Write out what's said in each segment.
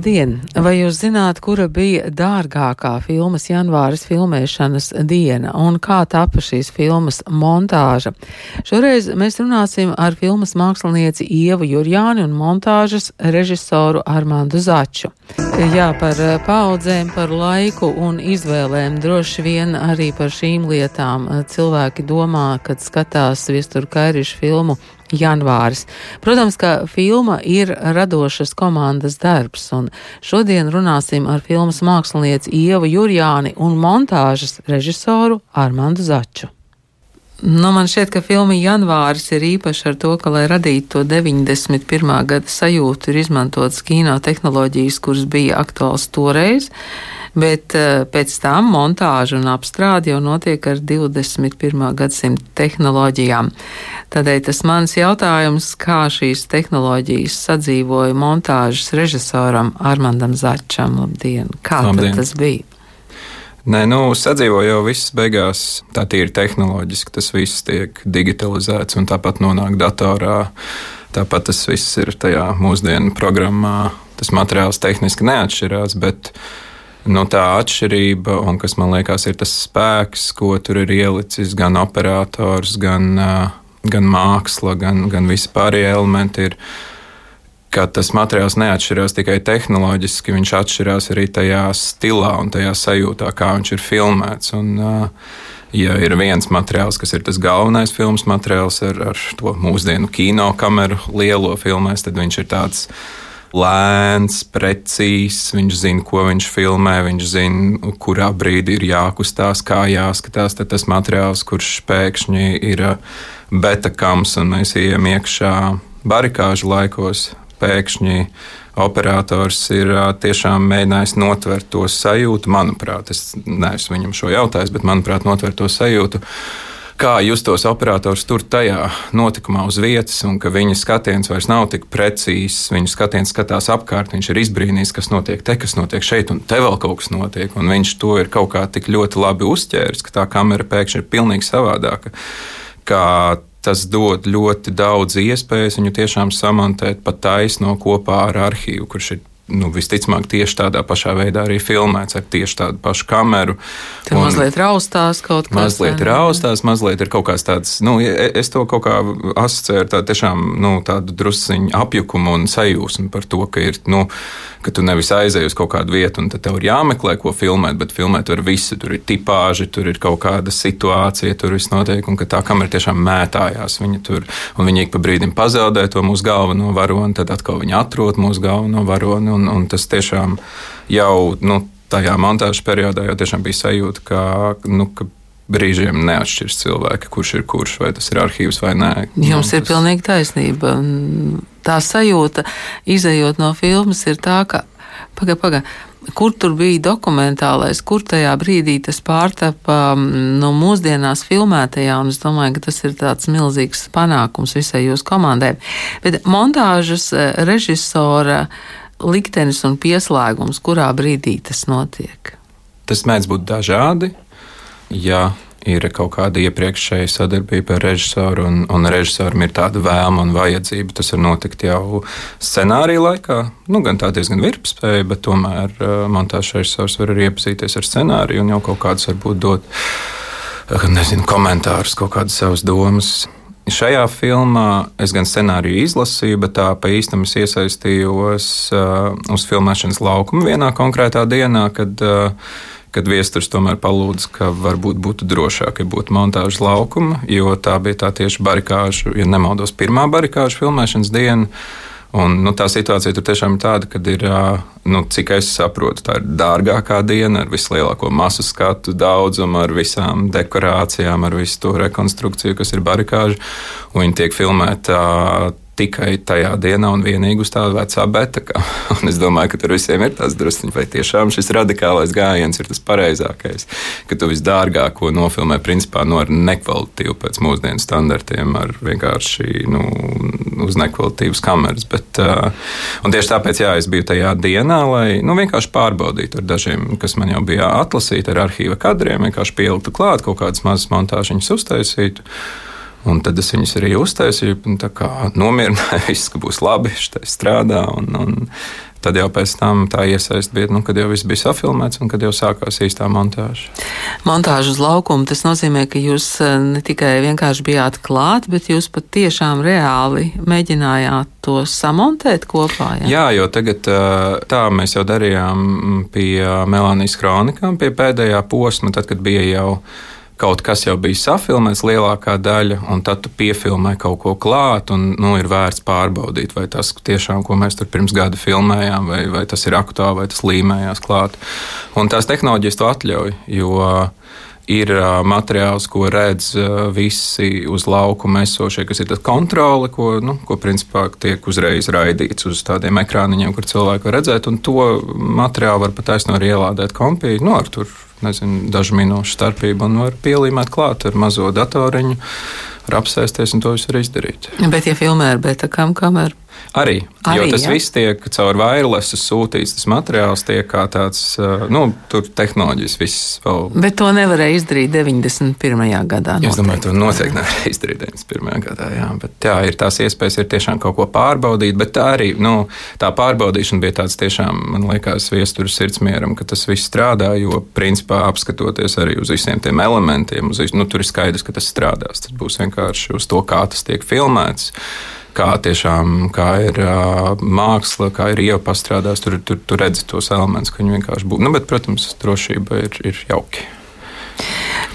Labdien! Vai jūs zināt, kura bija dārgākā filmas janvāras filmēšanas diena un kā tapa šīs filmas montāža? Šoreiz mēs runāsim ar filmas mākslinieci Ievu Jurjāni un montāžas režisoru Armandu Začu. Jā, par paudzēm, par laiku un izvēlēm droši vien arī par šīm lietām cilvēki domā, kad skatās Viestur Kairišu filmu janvāris. Protams, ka filma ir radošas komandas darbs, un šodien runāsim ar filmas mākslinieci Ievu Jurjāni un montāžas režisoru Armandu Začu. Nu, man šķiet, ka filma Janvāris ir īpaša ar to, ka, lai radītu to 91. gada sajūtu, ir izmantotas kino tehnoloģijas, kuras bija aktuāls toreiz bet uh, pēc tam montāža un apstrāde jau notiek ar 21. gadsimta tehnoloģijām. Tādēļ tas mans jautājums, kā šīs tehnoloģijas sadzīvoja montāžas režisoram Armandam Začam. Labdien! Kā Labdien. tas bija? Nē, nu, sadzīvo jau viss beigās. Tā ir tehnoloģiski, tas viss tiek digitalizēts un tāpat nonāk datorā. Tāpat tas viss ir tajā mūsdienu programmā. Tas materiāls tehniski neatšķirās, bet nu, tā atšķirība, un kas man liekas, ir tas spēks, ko tur ir ielicis gan operators, gan, gan māksla, gan, gan visi pārējie elementi. Ir, ka tas materiāls neatšķirās tikai tehnoloģiski, viņš atšķirās arī tajā stilā un tajā sajūtā, kā viņš ir filmēts. Un, ja ir viens materiāls, kas ir tas galvenais filmas materiāls ar, ar to mūsdienu kino kameru lielo filmēs, tad viņš ir tāds lēns, precīzs. Viņš zina, ko viņš filmē, viņš zina, kurā brīdī ir jākustās, kā jāskatās. Tad tas materiāls, kurš pēkšņi ir uh, betakams un mēs ejam iekšā barikāžu laikos, pēkšņi operators ir tiešām mēģinājis notvert to sajūtu. Manuprāt, es neesmu viņam šo jautājis, bet manuprāt, notvert to sajūtu kā justos operators tur tajā notikumā uz vietas, un ka viņa skatiens vairs nav tik precīzs. Viņa skatiens skatās apkārt, viņš ir izbrīnījis, kas notiek te, kas notiek šeit, un te vēl kaut kas notiek. Un viņš to ir kaut kā tik ļoti labi uzķēris, ka tā kamera pēkšņi ir pilnīgi savādāka. Kā tas dod ļoti daudz iespējas viņu tiešām samontēt pat taisno kopā ar arhīvu, kurš ir nu, visticamāk tieši tādā pašā veidā arī filmēts ar tieši tādu pašu kameru. Tur mazliet raustās kaut kas. Mazliet raustās, mazliet ir kaut kāds tāds, nu, es to kaut kā asociēju ar tādu tiešām, nu, tādu drusciņu apjukumu un sajūsmu par to, ka ir, nu, ka tu nevis aizēji uz kaut kādu vietu un tad tev ir jāmeklē, ko filmēt, bet filmēt var visu. Tur ir tipāži, tur ir kaut kāda situācija, tur viss notiek, un ka tā kamera tiešām mētājās. Viņa tur, un viņi ik pa brīdim pazaudē to mūsu galveno varoni, tad atkal viņi atrod mūsu galveno varoni, un, un tas tiešām jau, nu, tajā montāžas periodā jau tiešām bija sajūta, ka, nu, ka brīžiem neatšķirs cilvēki, kurš ir kurš, vai tas ir arhīvs vai nē. Jums ir pilnīgi taisnība. Tā sajūta, izējot no filmas, ir tā, ka, paga, paga, kur tur bija dokumentālais, kur tajā brīdī tas pārtapa no mūsdienās filmētajā, un es domāju, ka tas ir tāds milzīgs panākums visai jūsu komandai. Bet montāžas eh, režisora liktenis un pieslēgums, kurā brīdī tas notiek? Tas mēdz būt dažādi ja ir kaut kāda iepriekšēja sadarbība ar režisoru, un, un režisoram ir tāda vēlme un vajadzība. Tas var notikt jau scenārija laikā, nu, gan tā diezgan virpspēja, bet tomēr uh, montāžas režisors var arī iepazīties ar scenāriju un jau kaut kādus varbūt dot, uh, nezinu, komentārus, kaut kādas savas domas. Šajā filmā es gan scenāriju izlasīju, bet tā pa īstam es iesaistījos uh, uz filmēšanas laukumu vienā konkrētā dienā, kad uh, kad viesturs tomēr palūdza, ka varbūt būtu drošāk, ja būtu montāžas laukuma, jo tā bija tā tieši barikāžu, ja nemaldos, pirmā barikāžu filmēšanas diena. Un, nu, tā situācija tur tiešām ir tāda, ka ir, nu, cik es saprotu, tā ir dārgākā diena ar vislielāko masu skatu daudzumu, ar visām dekorācijām, ar visu to rekonstrukciju, kas ir barikāža. Viņi tiek filmēti tikai tajā dienā un vienīgi uz tāda vecā beta. Un es domāju, ka tur visiem ir tas druskuļi, vai tiešām šis radikālais gājiens ir tas pareizākais. Ka tu visdārgāko nofilmē principā no nekvalitīvu pēc mūsdienu standartiem, ar vienkārši nu, uz nekvalitīvas kameras. Bet, uh, tieši tāpēc jā, es biju tajā dienā, lai nu, vienkārši pārbaudītu ar dažiem, kas man jau bija atlasīti ar arhīva kadriem, vienkārši pieliktu klāt kaut kādas mazas montāžiņas uztaisītu. Un tad es viņus arī uztaisīju, nomierināju, viss, ka būs labi, šis strādā. Un, un tad jau pēc tam tā iesaist bija, nu, kad jau viss bija safilmēts un kad jau sākās īstā montāža. Montāža uz laukuma tas nozīmē, ka jūs eh, ne tikai vienkārši bijāt klāt, bet jūs pat tiešām reāli mēģinājāt to samontēt kopā. Jā, jā jo tagad eh, tā mēs jau darījām pie Melānijas kronikām, pie pēdējā posma, tad, kad bija jau kaut kas jau bija safilmēts, lielākā daļa, un tad tu piefilmē kaut ko klāt, un nu, ir vērts pārbaudīt, vai tas tiešām, ko mēs tur pirms gada filmējām, vai, vai tas ir aktuāli, vai tas līmējās klāt. Un tās tehnoloģijas to atļauj, jo ir materiāls, ko redz visi uz laukuma esošie, kas ir kontrole, ko, nu, ko principā tiek uzreiz raidīts uz tādiem ekrāniņiem, kur cilvēki var redzēt. Un to materiālu var pat taisno arī ielādēt kompī, nu, ar tur nezinu, dažu minūšu starpību un var pielīmēt klāt ar mazo datoriņu, var apsēsties un to visu var izdarīt. Bet, ja filmē ar beta kameru, Arī, Arī jo tas ja? viss tiek caur wireless sūtīts. Tas materiāls tiek kā tāds, nu, tur tehnoloģijas viss vēl. Bet to nevarēja izdarīt 91. gadā. Noteikti. Es domāju, to noteikti nevarēja izdarīt 91. gadā. Jā, bet jā, ir tās iespējas, ir tiešām kaut ko pārbaudīt. Bet tā arī, nu, tā pārbaudīšana bija tāds tiešām, man liekas, viestura sirdsmieram, ka tas viss strādā. Jo, principā, apskatoties arī uz visiem tiem elementiem, uz, nu, tur ir skaidrs, ka tas strādās. Tas būs vienkārši uz to, kā tas tiek filmēts kā tiešām kā ir uh, māksla, kā ir ieva pastrādās. Tur, tur, tur redzi tos elementus, ka viņi vienkārši būtu. Nu, bet, protams, drošība ir, ir jauki.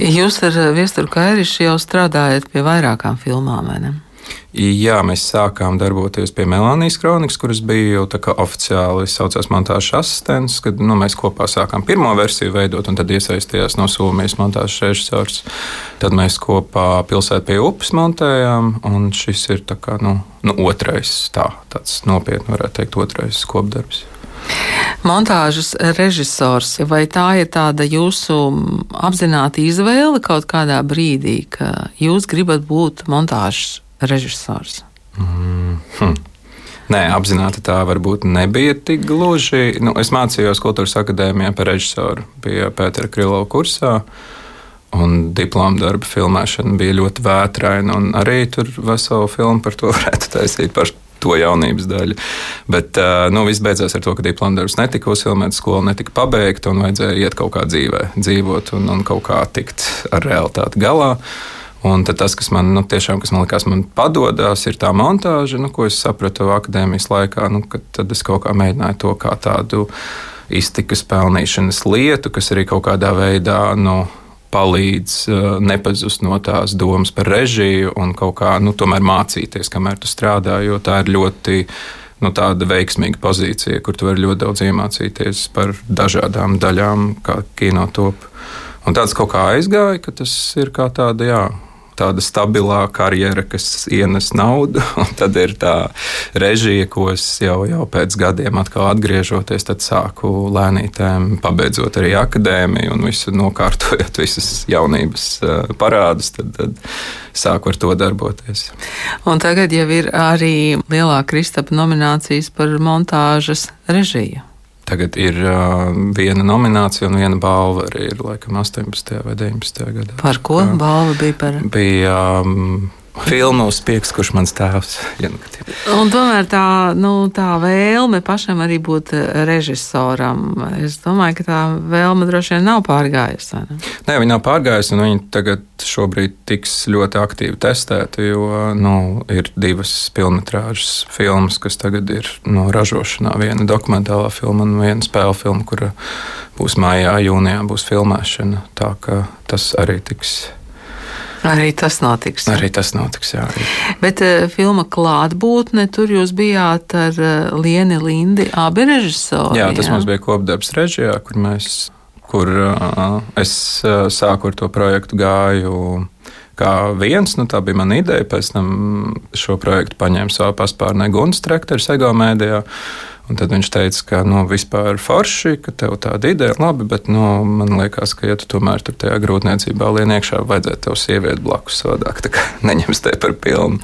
Jūs ar Viesturu Kairišu jau strādājat pie vairākām filmām, vai ne? Jā, mēs sākām darboties pie Melānijas kronikas, kuras bija jau tā kā oficiāli saucās montāžas asistents, kad nu, mēs kopā sākām pirmo versiju veidot, un tad iesaistījās no Somijas montāžas režisors. Tad mēs kopā pilsētā pie upes montējām, un šis ir kā, nu, nu, otrais, tā, tāds nopietni varētu teikt, otrais kopdarbs. Montāžas režisors, vai tā ir tāda jūsu apzināta izvēle kaut kādā brīdī, ka jūs gribat būt montāžas režisors? Mm, hm. Nē, apzināti tā varbūt nebija tik gluži. Nu, es mācījos Kultūras akadēmijā par režisoru, bija Pētera Krilova kursā. Un diploma darba filmēšana bija ļoti vētraina. Arī tur veselu filmu par to varētu taisīt par to jaunības daļu. Bet nu, viss beidzās ar to, ka diploma darbs netika uzfilmēts, skola netika pabeigta un vajadzēja iet kaut kā dzīvē, dzīvot un, un kaut kā tikt ar realitāti galā. Un tas, kas man nu, tiešām kas man likās, man padodas, ir tā montāža, nu, ko es sapratu akadēmijas laikā. Nu, tad es kaut kā mēģināju to kā tādu iztikas pelnīšanas lietu, kas arī kaut kādā veidā. Nu, palīdz uh, nepazust no tās domas par režiju un kaut kā nu, mācīties, kamēr tu strādā. Jo tā ir ļoti nu, veiksmīga pozīcija, kur tu vari ļoti daudz iemācīties par dažādām daļām, kā kino top. Un tāds kaut kā aizgāja, ka tas ir kā tāda, jā, tāda stabilā karjera, kas ienes naudu. Tad ir tā režija, ko es jau, jau pēc gadiem atkal atgriežoties, tad sāku lēnītēm, pabeidzot arī akadēmiju un visu nokārtojot visas jaunības eh, parādus. Tad, tad sāku ar to darboties. Un tagad jau ir arī lielā Kristapa nominācijas par montāžas režiju. Tagad ir uh, viena nominācija un viena balva arī ir laikam 18. vai 19. gadā. Par ko balva bija par? Bija um, filmu uzspiegs, kurš mans tēvs. Ja nu, un tomēr tā, nu, tā vēlme pašam arī būt režisoram. Es domāju, ka tā vēlme droši vien nav pārgājusi. Ne? Nē, viņa nav pārgājusi, un viņa tagad šobrīd tiks ļoti aktīvi testēta, jo nu, ir divas filmas, filmas, kas tagad ir no ražošanā. Viena dokumentālā filma un viena spēļu filma, kura būs mājā, jūnijā būs filmēšana. Tā ka tas arī tiks Arī tas notiks. Arī tas notiks, jā. Arī. Bet uh, filma klātbūtne, tur jūs bijāt ar uh, Lieni Lindi, abi režisori. Jā, tas jā? mums bija kopdarbs režijā, kur mēs, kur uh, es uh, sāku ar to projektu gāju kā viens. Nu, tā bija mana ideja. Pēc tam šo projektu paņēma savā paspārnē Guns Trektors, Ego mēdījā. Un tad viņš teica, ka nu, vispār forši, ka tev tāda ideja ir labi, bet nu, man liekas, ka, ja tu tomēr tur tajā grūtniecībā lien iekšā, vajadzētu tev sievieti blakus savādāk, tā kā neņems te par pilnu.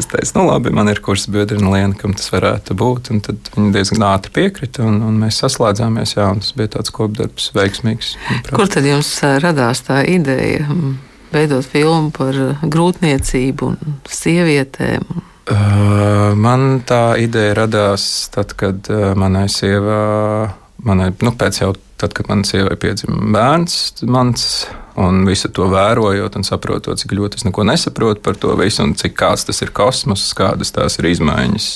Es teicu, nu labi, man ir kurs biedri Liena, kam tas varētu būt, un tad viņi diezgan ātri piekrita, un, un mēs saslēdzāmies, jā, un tas bija tāds kopdarbs veiksmīgs. Kur tad jums radās tā ideja? veidot filmu par grūtniecību un sievietēm? Uh, man tā ideja radās tad, kad uh, manai sievai, nu, pēc jau tad, kad manai sievai piedzima bērns, mans, un visu to vērojot un saprotot, cik ļoti es neko nesaprotu par to visu, un cik kāds tas ir kosmos, kādas tās ir izmaiņas.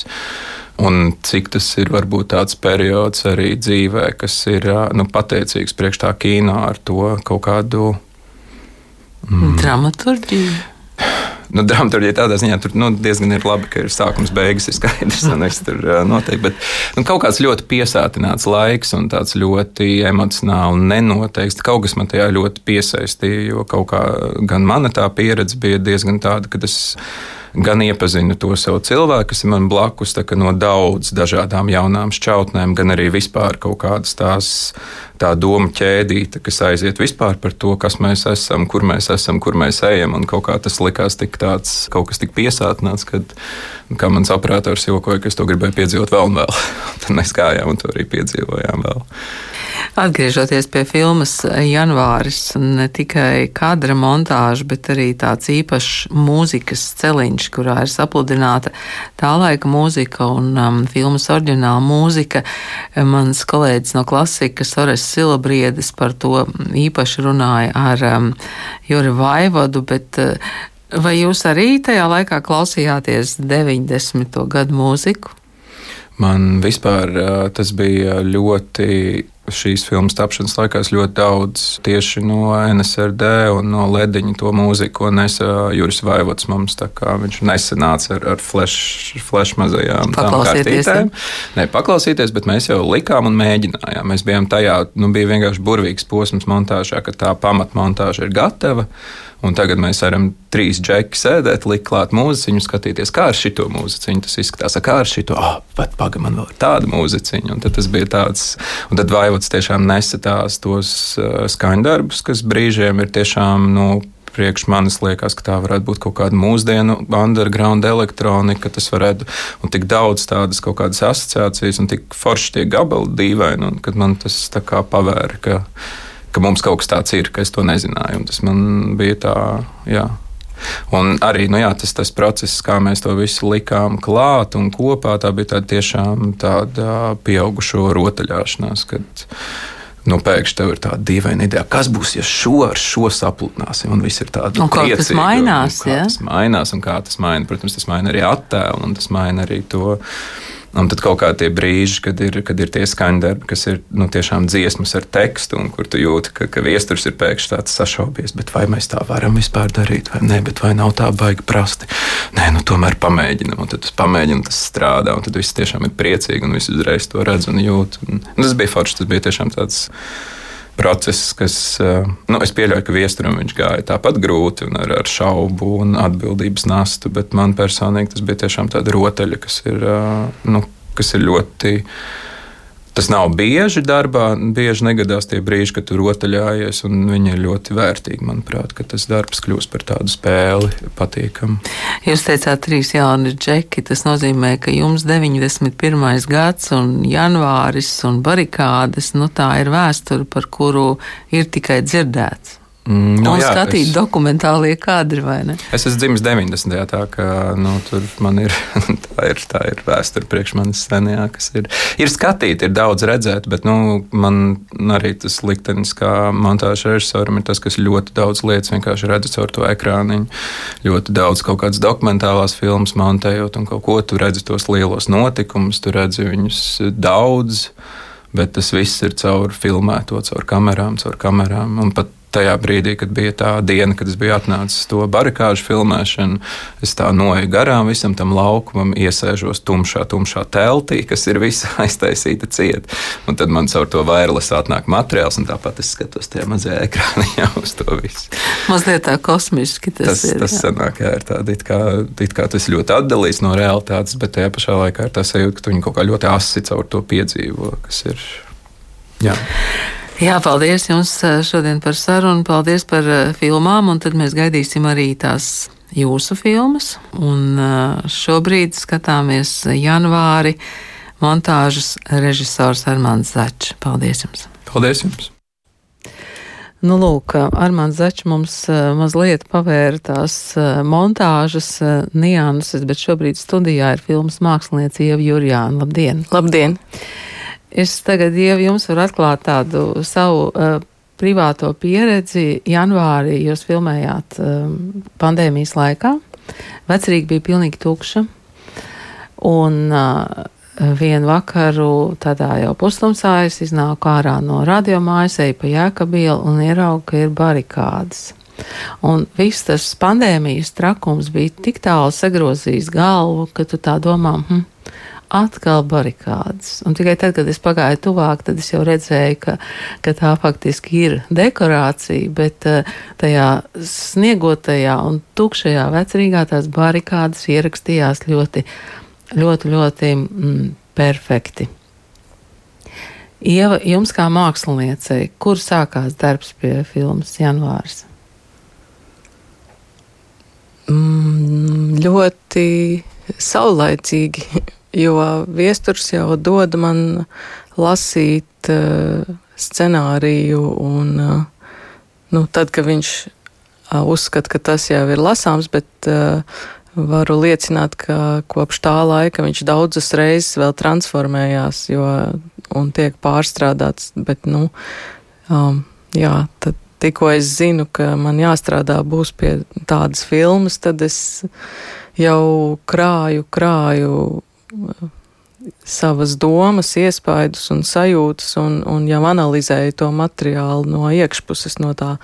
Un cik tas ir varbūt tāds periods arī dzīvē, kas ir nu, pateicīgs priekš tā kino ar to kaut kādu mm, dramaturgiju. Nu, Dramaturgija tādā ziņā tur nu, diezgan ir labi, ka ir sākums, beigas, ir skaidrs, viss tur notiek. Bet nu, kaut kāds ļoti piesātināts laiks un tāds ļoti emocionāli nenoteikts. Kaut kas man tajā ļoti piesaistīja, jo kaut kā gan mana tā pieredze bija diezgan tāda, ka es gan iepazinu to savu cilvēku, kas ir man blakus, no daudz dažādām jaunām šķautnēm, gan arī vispār kaut kādas tās tā doma ķēdīte, kas aiziet vispār par to, kas mēs esam, kur mēs esam, kur mēs ejam. Un kaut kā tas likās tik tāds, kaut kas tik piesātināts, kad, kā mans operators jokoja, ka es to gribēju piedzīvot vēl un vēl. Tad mēs gājām un to arī piedzīvojām vēl. Atgriežoties pie filmas Janvāris, ne tikai kadra montāža, bet arī tāds īpašs mūzikas celiņš, kurā ir sapludināta tā laika mūzika un um, filmas oriģināla mūzika. Mans kolēģis no klasikas, Ores Silabriedis, par to īpaši runāja ar um, Juri Vaivodu, bet uh, vai jūs arī tajā laikā klausījāties 90. gadu mūziku? Man vispār tas bija ļoti šīs filmas tapšanas laikā ļoti daudz tieši no NSRD un no Lediņa to mūziku, ko nesa Juris Vaivots mums. Viņš nesenāca ar, ar flash, flash mazajām kartītēm. Ne paklausīties, bet mēs jau likām un mēģinājām. Mēs bijām tajā, nu bija vienkārši burvīgs posms montāžā, ka tā pamatmontāža ir gatava. Un tagad mēs varam trīs džeki sēdēt, likt klāt mūziķu, skatīties, kā ar šito mūziķu tas izskatās. Kā ar ah, oh, bet pagaidi, man vēl ir tāda mūziķa. Tad tas bija tāds, un tad Vaivots tiešām nesa tās tos uh, skaņdarbus, kas brīžiem ir tiešām, nu, priekš manis liekas, ka tā varētu būt kaut kāda mūsdienu underground elektronika. Tas varētu būt tik daudz tādas kaut kādas asociācijas un tik forši tie gabali dīvaini, un kad man tas tā kā pavēra. Ka, mums kaut kas tāds ir, ka es to nezināju. Tas man bija tā, jā. Un arī nu jā, tas, tas process, kā mēs to visu likām klāt un kopā, tā bija tāda tiešām tāda pieaugušo rotaļāšanās. Kad, nu, pēkšņi tev ir tāda dīvaina ideja, kas būs, ja šo ar šo sapludināsim. Un viss ir tāds kā tas mainās. Un kā ja? tas mainās un kā tas maina. Protams, tas maina arī attēlu un tas maina arī to Un tad kaut kādi brīži, kad ir, kad ir tie skaņdarbi, kas ir nu, tiešām dziesmas ar tekstu, un kur tu jūti, ka, ka viesturs ir pēkšņi tāds sašaubies. Bet vai mēs tā varam vispār darīt, vai nē, bet vai nav tā baigi prasti? Nē, nu tomēr pamēģinam, un tad tas pamēģina, tas strādā, un tad viss tiešām ir priecīgi, un viss uzreiz to redz un jūt. Un, un tas bija forši, tas bija tiešām tāds process, kas, eh, nu, es pieļauju, ka viesturam viņš gāja tāpat grūti un ar, ar šaubu un atbildības nastu, bet man personīgi tas bija tiešām tāda rotaļa, kas ir, eh, nu, kas ir ļoti Tas nav bieži darbā, bieži negadās tie brīži, kad tur rotaļājies, viņi ir ļoti vērtīgi. Manuprāt, ka tas darbs kļūst par tādu spēli, patīkamu. Jūs teicāt, trīs jauni džeki. Tas nozīmē, ka jums 91. gads un janvāris un barikādes, nu tā ir vēsture, par kuru ir tikai dzirdēts. Mm, nu, un jā, skatīt es, dokumentālie kadri, vai ne? Es esmu dzimis 90. tā ka nu, tur man ir tā, ir, tā ir vēsture priekš manis senajā, kas ir. Ir skatīt, ir daudz redzēt, bet nu, man arī tas liktenis kā montāža režisoram ir tas, kas ļoti daudz lietas vienkārši redz caur to ekrāniņu. Ļoti daudz kaut kādas dokumentālās filmas montējot un kaut ko, tu redzi tos lielos notikumus, tu redzi viņus daudz bet tas viss ir caur filmēto, caur kamerām, caur kamerām. Un pat tajā brīdī, kad bija tā diena, kad es biju atnācis to barikāžu filmēšanu, es tā noeju garām visam tam laukumam, iesēžos tumšā, tumšā teltī, kas ir visa aiztaisīta cieta. Un tad man caur to vairles atnāk materiāls, un tāpat es skatos tajā mazajā ekrānā uz to visu. Mazliet tā kosmiski tas, tas ir. Tas jā. sanāk, jā, ir tāda, it kā, it kā tas ļoti atdalīts no realitātes, bet tajā pašā laikā ir tā sajūta, ka tu viņu kaut kā ļoti asi caur to piedzīvo, kas ir. Jā. Jā, paldies jums eh, šodien par sarunu, paldies par eh, filmām, un tad mēs gaidīsim arī tās jūsu filmas. Un eh, šobrīd skatāmies janvāri montāžas režisors Armāns Začs. Paldies jums! Paldies jums! Nu, lūk, Armāns Začs mums mazliet pavēra tās montāžas nianses, bet šobrīd studijā ir filmas māksliniece Ieva Jurjāna. Labdien! Labdien! Es tagad, Ieva, jums varu atklāt tādu savu uh, privāto pieredzi. Janvārī jūs filmējāt um, pandēmijas laikā. Vecrīgi bija pilnīgi tukša. Un uh, vienu vakaru, tādā jau pustumsā, es iznāku ārā no radiomājas, eju pa jēkabielu un ieraugu, ka ir barikādas. Un viss tas pandēmijas trakums bija tik tālu sagrozījis galvu, ka tu tā domā, hm, atkal barikādas. Un tikai tad, kad es pagāju tuvāk, tad es jau redzēju, ka, ka tā faktiski ir dekorācija, bet uh, tajā sniegotajā un tukšajā vecrīgā tās barikādas ierakstījās ļoti ļoti, ļoti mm, perfekti. Ieva, jums kā māksliniecei, kur sākās darbs pie filmas Janvārs? Mm, ļoti saulaicīgi, jo viesturs jau dod man lasīt uh, scenāriju, un uh, nu, tad, kad viņš uh, uzskata, ka tas jau ir lasāms, bet uh, varu liecināt, ka kopš tā laika viņš daudzas reizes vēl transformējās jo, un tiek pārstrādāts. Bet, nu, um, jā, tad tikko es zinu, ka man jāstrādā būs pie tādas filmas, tad es jau krāju, krāju savas domas, iespaidus un sajūtas, un, un jau analizēju to materiālu no iekšpuses, no tā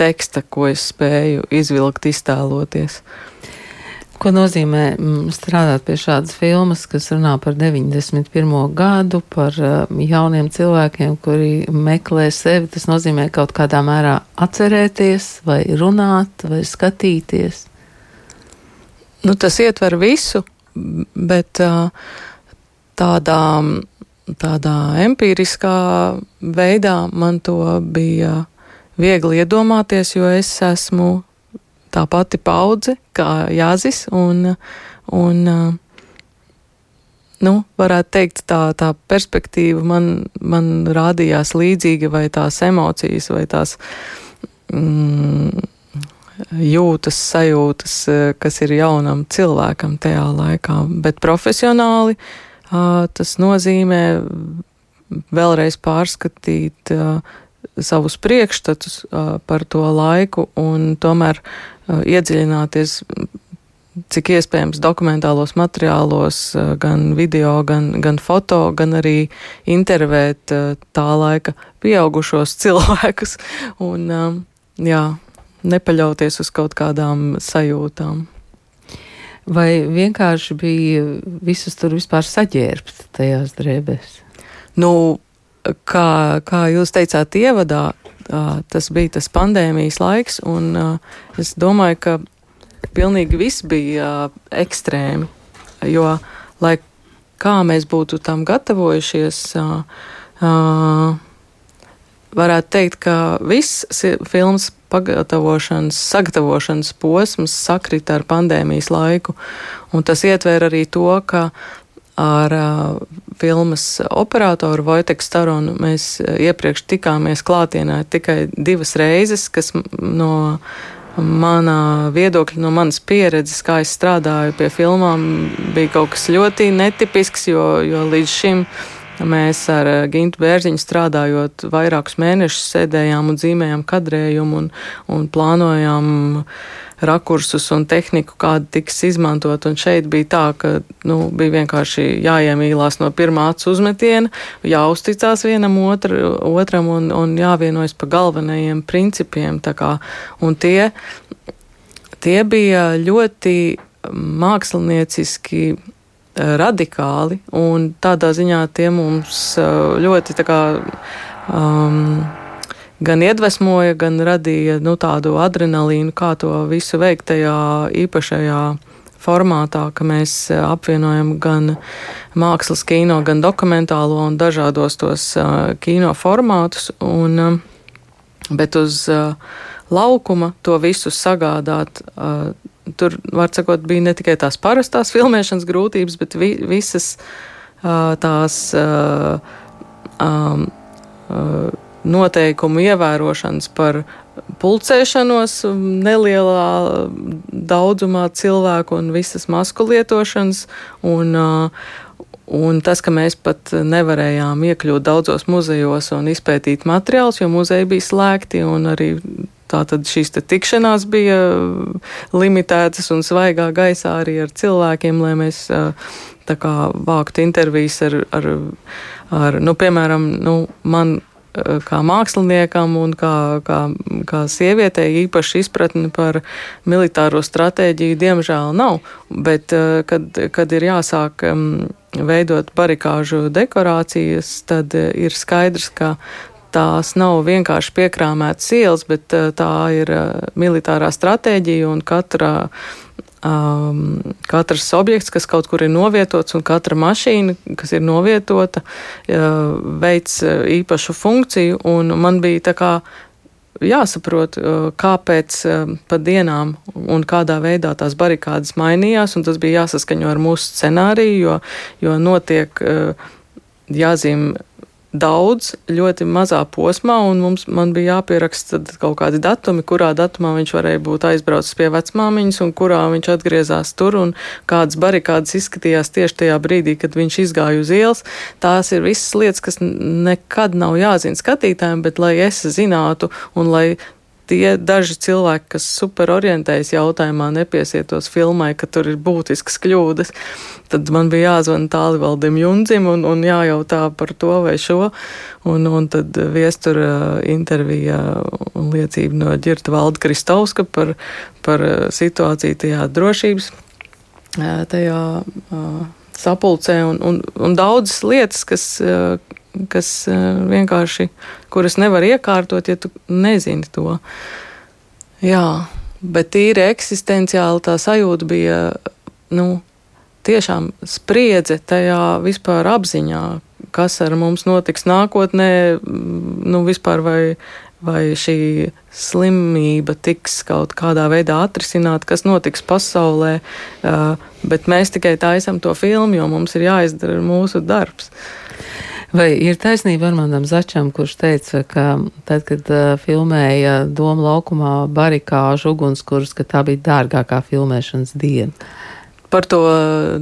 teksta, ko es spēju izvilkt, iztēloties. Ko nozīmē mm, strādāt pie šādas filmas, kas runā par 91. gadu, par uh, jauniem cilvēkiem, kuri meklē sevi? Tas nozīmē kaut kādā mērā atcerēties, vai runāt, vai skatīties. Nu, tas ietver visu, bet tādā, tādā empiriskā veidā man to bija viegli iedomāties, jo es esmu tā pati paudze kā Jāzis, un, un nu, varētu teikt, tā, tā perspektīva man, man rādījās līdzīga, vai tās emocijas, vai tās mm, jūtas, sajūtas, kas ir jaunam cilvēkam tajā laikā, bet profesionāli tas nozīmē vēlreiz pārskatīt savus priekšstatus par to laiku un tomēr iedziļināties cik iespējams dokumentālos materiālos, gan video, gan, gan foto, gan arī intervēt tā laika pieaugušos cilvēkus. Un, jā, nepaļauties uz kaut kādām sajūtām. Vai vienkārši bija visus tur vispār saģērbt tajās drēbēs? Nu, kā, kā jūs teicāt, ievadā, tas bija tas pandēmijas laiks, un es domāju, ka pilnīgi viss bija ekstrēmi, jo, lai kā mēs būtu tam gatavojušies, varētu teikt, ka viss filmas pagatavošanas, sagatavošanas posms sakrita ar pandēmijas laiku, un tas ietver arī to, ka ar uh, filmas operatoru Vojteku Staronu mēs iepriekš tikāmies klātienē tikai divas reizes, kas no manā viedokļa, no manas pieredzes, kā es strādāju pie filmām, bija kaut kas ļoti netipisks, jo, jo līdz šim mēs ar Gintu Bērziņu strādājot vairākus mēnešus sēdējām un dzīmējām kadrējumu un, un plānojām rakursus un tehniku, kāda tiks izmantot. Un šeit bija tā, ka nu, bija vienkārši jāiemīlās no pirmā acu uzmetiena, jāuzticās vienam otru, otram un, un jāvienojas pa galvenajiem principiem. Kā, un tie, tie bija ļoti mākslinieciski eh, radikāli, un tādā ziņā tie mums eh, ļoti tā kā. Um, gan iedvesmoja, gan radīja nu, tādu adrenalīnu, kā to visu veikt tajā īpašajā formātā, ka mēs e, apvienojam gan mākslas kino, gan dokumentālo un dažādos tos uh, kino formātus. Un, uh, bet uz uh, laukuma to visu sagādāt. Uh, tur, var sakot, bija ne tikai tās parastās filmēšanas grūtības, bet vi, visas uh, tās uh, um, uh, noteikumu ievērošanas par pulcēšanos nelielā daudzumā cilvēku un visas masku lietošanas. Un, Un tas, ka mēs pat nevarējām iekļūt daudzos muzejos un izpētīt materiālus, jo muzeji bija slēgti un arī Tātad šīs tikšanās bija limitētas un svaigā gaisā arī ar cilvēkiem, lai mēs kā, vāktu intervijas ar, ar, ar nu, piemēram, nu, man kā māksliniekam un kā, kā, kā sievietei īpaši izpratni par militāro stratēģiju diemžēl nav. Bet, kad, kad ir jāsāk veidot barikāžu dekorācijas, tad ir skaidrs, ka tās nav vienkārši piekrāmētas ielas, bet tā ir militārā stratēģija un katra um, katrs objekts, kas kaut kur ir novietots, un katra mašīna, kas ir novietota, uh, veids īpašu funkciju. Man bija tā kā jāsaprot, kāpēc pa dienām un kādā veidā tās barikādas mainījās, un tas bija jāsaskaņo ar mūsu scenāriju, jo, jo notiek jāzīmē daudz, ļoti mazā posmā, un mums bija jāpieraksta kaut kādi datumi, kurā datumā viņš varēja būt aizbraucis pie vecmāmiņas, un kurā viņš atgriezās tur, un kādas barikādas izskatījās tieši tajā brīdī, kad viņš izgāja uz ielas. Tās ir visas lietas, kas nekad nav jāzina skatītājiem, bet lai es zinātu, un lai tie daži cilvēki, kas superorientējas jautājumā, nepiesietos filmai, ka tur ir būtisks kļūdas, tad man bija jāzvan tālvaldim Jundzim un, un jājautā par to vai šo. Un, un tad viestura intervija un liecība no ģirta Valda Kristovska par, par situāciju tajā drošības, tajā sapulcē un, un, un daudzas lietas, kas kas eh, vienkārši, kuras nevar iekārtot, ja tu nezini to. Jā, bet tīri eksistenciāli tā sajūta bija, nu, tiešām spriedze tajā vispār apziņā, kas ar mums notiks nākotnē, nu, vispār vai, vai šī slimība tiks kaut kādā veidā atrisināta, kas notiks pasaulē, bet mēs tikai taisam to filmu, jo mums ir jāizdara mūsu darbs. Vai ir taisnība Armandam Začam, kurš teica, ka tad, kad uh, filmēja Doma laukumā barikāžu ugunskurus, ka tā bija dārgākā filmēšanas diena? Par to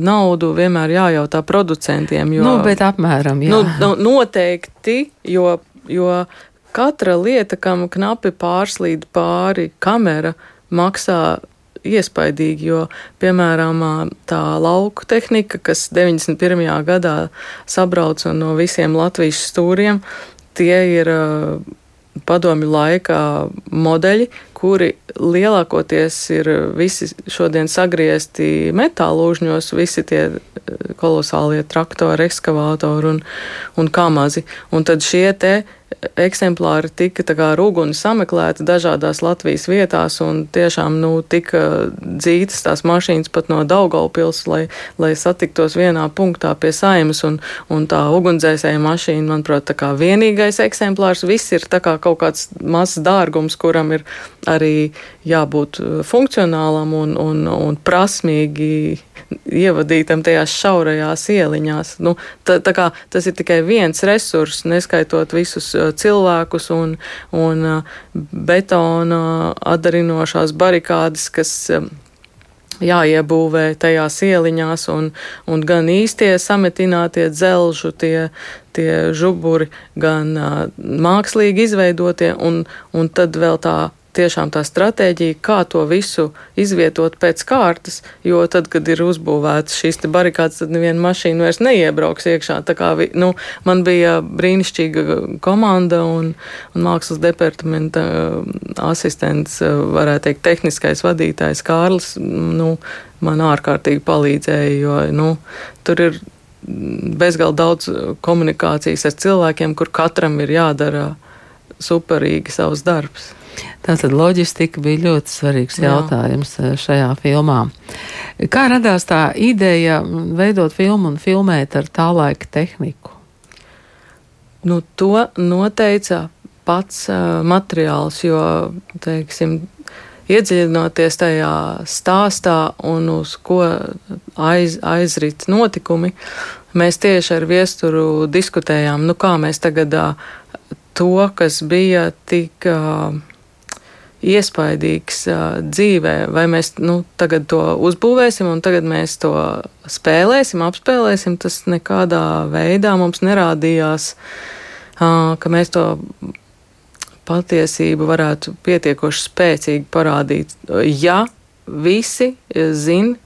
naudu vienmēr jājautā producentiem. Jo, nu, bet apmēram, jā. Nu, nu, noteikti, jo, jo katra lieta, kam knapi pārslīd pāri kamera, maksā iespaidīgi, jo, piemēram, tā lauku tehnika, kas 91. gadā sabrauca no visiem Latvijas stūriem, tie ir padomju laika modeļi, kuri lielākoties ir visi šodien sagriezti metālūžņos, visi tie kolosālie traktori, ekskavātori un, un kamazi. Un tad šie te eksemplāri tika tā kā ar uguni sameklēti dažādās Latvijas vietās un tiešām, nu, tika dzītas tās mašīnas pat no Daugaupils, lai, lai satiktos vienā punktā pie saimas un, un tā ugunsdzēsēja mašīna, manuprāt, tā kā vienīgais eksemplārs, viss ir tā kā kaut kāds mazs dārgums, kuram ir arī jābūt funkcionālam un, un, un prasmīgi ievadītam tajās šaurajās ieliņās. Nu, tā, tā kā, tas ir tikai viens resurss, neskaitot visus uh, cilvēkus un, un betona atdarinošās barikādes, kas jāiebūvē tajās ieliņās, un, un gan īstie sametinātie dzelžu, tie, tie žuburi, gan uh, mākslīgi izveidotie, un, un tad vēl tā tiešām tā stratēģija, kā to visu izvietot pēc kārtas, jo tad, kad ir uzbūvētas šīs barikādas, tad neviena mašīna vairs neiebrauks iekšā. Tā kā nu, man bija brīnišķīga komanda un, un mākslas departamenta asistents, varētu teikt, tehniskais vadītājs Kārlis, nu, man ārkārtīgi palīdzēja, jo nu, tur ir bezgalīgi daudz komunikācijas ar cilvēkiem, kur katram ir jādara superīgi savs darbs. Tātad loģistika bija ļoti svarīgs Jā. jautājums eh, šajā filmā. Kā radās tā ideja veidot filmu un filmēt ar tā laika tehniku? Nu, to noteica pats uh, materiāls, jo, teiksim, iedziļinoties tajā stāstā un uz ko aiz, aizrit notikumi, mēs tieši ar viesturu diskutējām, nu kā mēs tagad uh, to, kas bija tik uh, iespaidīgs uh, dzīvē, vai mēs nu, tagad to uzbūvēsim un tagad mēs to spēlēsim, apspēlēsim, tas nekādā veidā mums nerādījās, uh, ka mēs to patiesību varētu pietiekoši spēcīgi parādīt. Ja visi zina,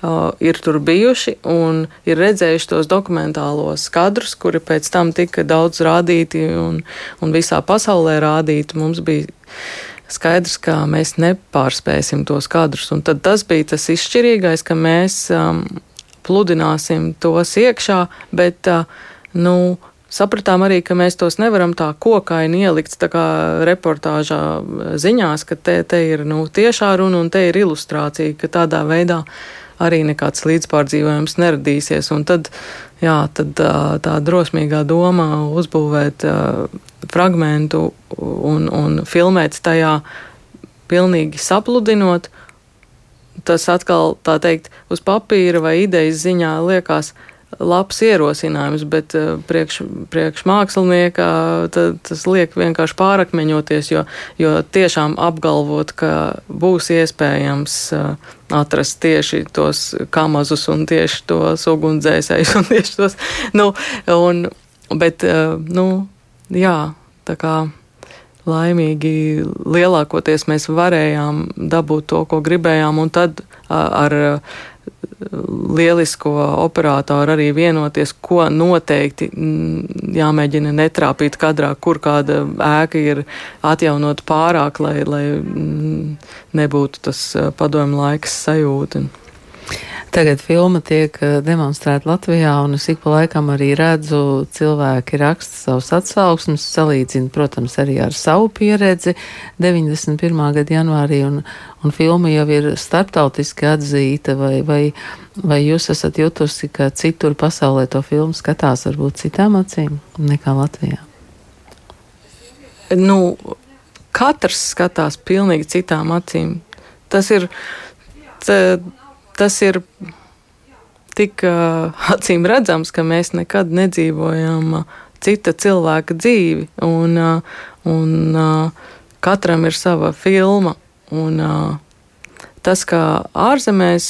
Uh, ir tur bijuši un ir redzējuši tos dokumentālos kadrus, kuri pēc tam tika daudz rādīti un, un visā pasaulē rādīti. Mums bija skaidrs, ka mēs nepārspēsim tos kadrus. Un tad tas bija tas izšķirīgais, ka mēs um, pludināsim tos iekšā, bet, uh, nu, Sapratām arī, ka mēs tos nevaram tā kokaini ielikt tā kā reportāžā ziņās, ka te, te ir nu, tiešā runa un te ir ilustrācija, ka tādā veidā arī nekāds līdzpārdzīvojums neradīsies. Un tad, jā, tad tā drosmīgā doma uzbūvēt fragmentu un, un filmēt tajā pilnīgi sapludinot, tas atkal, tā teikt, uz papīra vai idejas ziņā liekas, labs ierosinājums, bet priekš, priekš mākslinieka tas liek vienkārši pārakmeņoties, jo, jo tiešām apgalvot, ka būs iespējams uh, atrast tieši tos kamazus un tieši tos ugunsdzēsējus un tieši tos, nu, un, bet, uh, nu, jā, tā kā laimīgi lielākoties mēs varējām dabūt to, ko gribējām, un tad ar lielisko operatoru arī vienoties, ko noteikti mm, jāmēģina netrāpīt kadrā, kur kāda ēka ir atjaunot pārāk, lai, lai mm, nebūtu tas padomu laiks sajūta. Tagad filma tiek eh, demonstrēta Latvijā, un es ik pa laikam arī redzu, cilvēki raksta savus atsauksmes, salīdzina, protams, arī ar savu pieredzi 91. gada janvārī, un, un filma jau ir starptautiski atzīta, vai, vai, vai jūs esat jutusi, ka citur pasaulē to filmu skatās varbūt citām acīm nekā Latvijā? Nu, katrs skatās pilnīgi citām acīm. Tas ir. Tā, tas ir tik acīm redzams, ka mēs nekad nedzīvojam cita cilvēka dzīvi, un, un katram ir sava filma. Un, tas, kā ārzemēs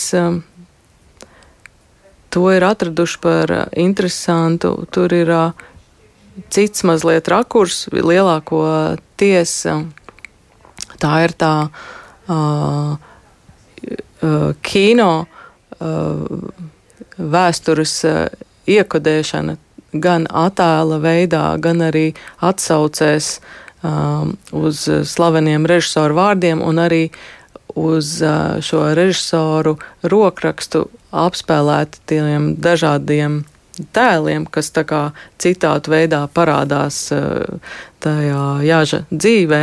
to ir atraduši par interesantu, tur ir cits mazliet rakurs, lielāko tiesa. Tā ir tā. Uh, kino uh, vēstures uh, iekodēšana gan attēla veidā, gan arī atsaucēs uz slaveniem režisoru vārdiem un arī uz šo režisoru rokrakstu apspēlētiem dažādiem tēliem, kas tā kā citātu veidā parādās tajā jāža dzīvē.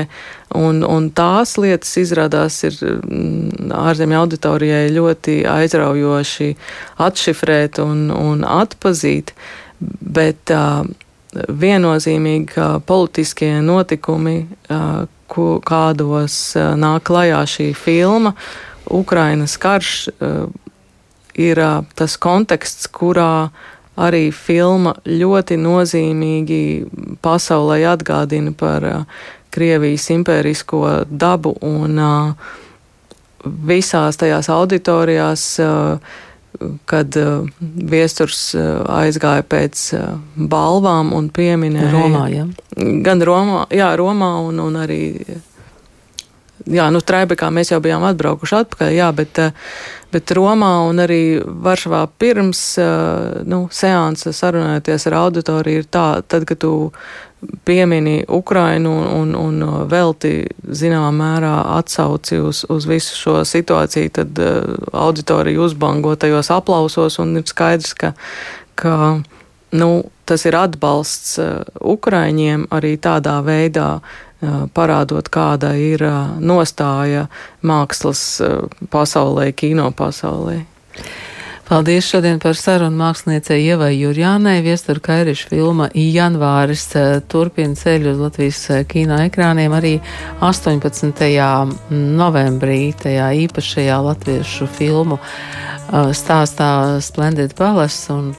Un, un tās lietas izrādās ir mm, ārzemju auditorijai ļoti aizraujoši atšifrēt un, un atpazīt, bet uh, viennozīmīgi, ka politiskie notikumi, uh, ku, kādos uh, nāk klajā šī filma, Ukrainas karš, ir tas konteksts, kurā arī filma ļoti nozīmīgi pasaulē atgādina par uh, Krievijas impērisko dabu un visās tajās auditorijās, kad viesturs aizgāja pēc balvām un pieminēja. Romā, ja? Gan Romā, jā, Romā un, un arī jā, nu, Traibekā mēs jau bijām atbraukuši atpakaļ, jā, bet, bet Romā un arī Varšavā pirms nu, seansa sarunājoties ar auditoriju ir tā, tad, kad tu piemini Ukrainu un, un velti zināmā mērā atsauci uz, uz visu šo situāciju, tad uh, auditorija uzbango tajos aplausos un ir skaidrs, ka, ka nu, tas ir atbalsts uh, Ukraiņiem arī tādā veidā, parādot, kāda ir nostāja mākslas pasaulē, kino pasaulē. Paldies šodien par sarunu māksliniecei Ievai Jurjānai. Viestura Kairiša filma Janvāris turpina ceļu uz Latvijas kino ekrāniem arī 18. novembrī tajā īpašajā latviešu filmu stāstā Splendid Palace un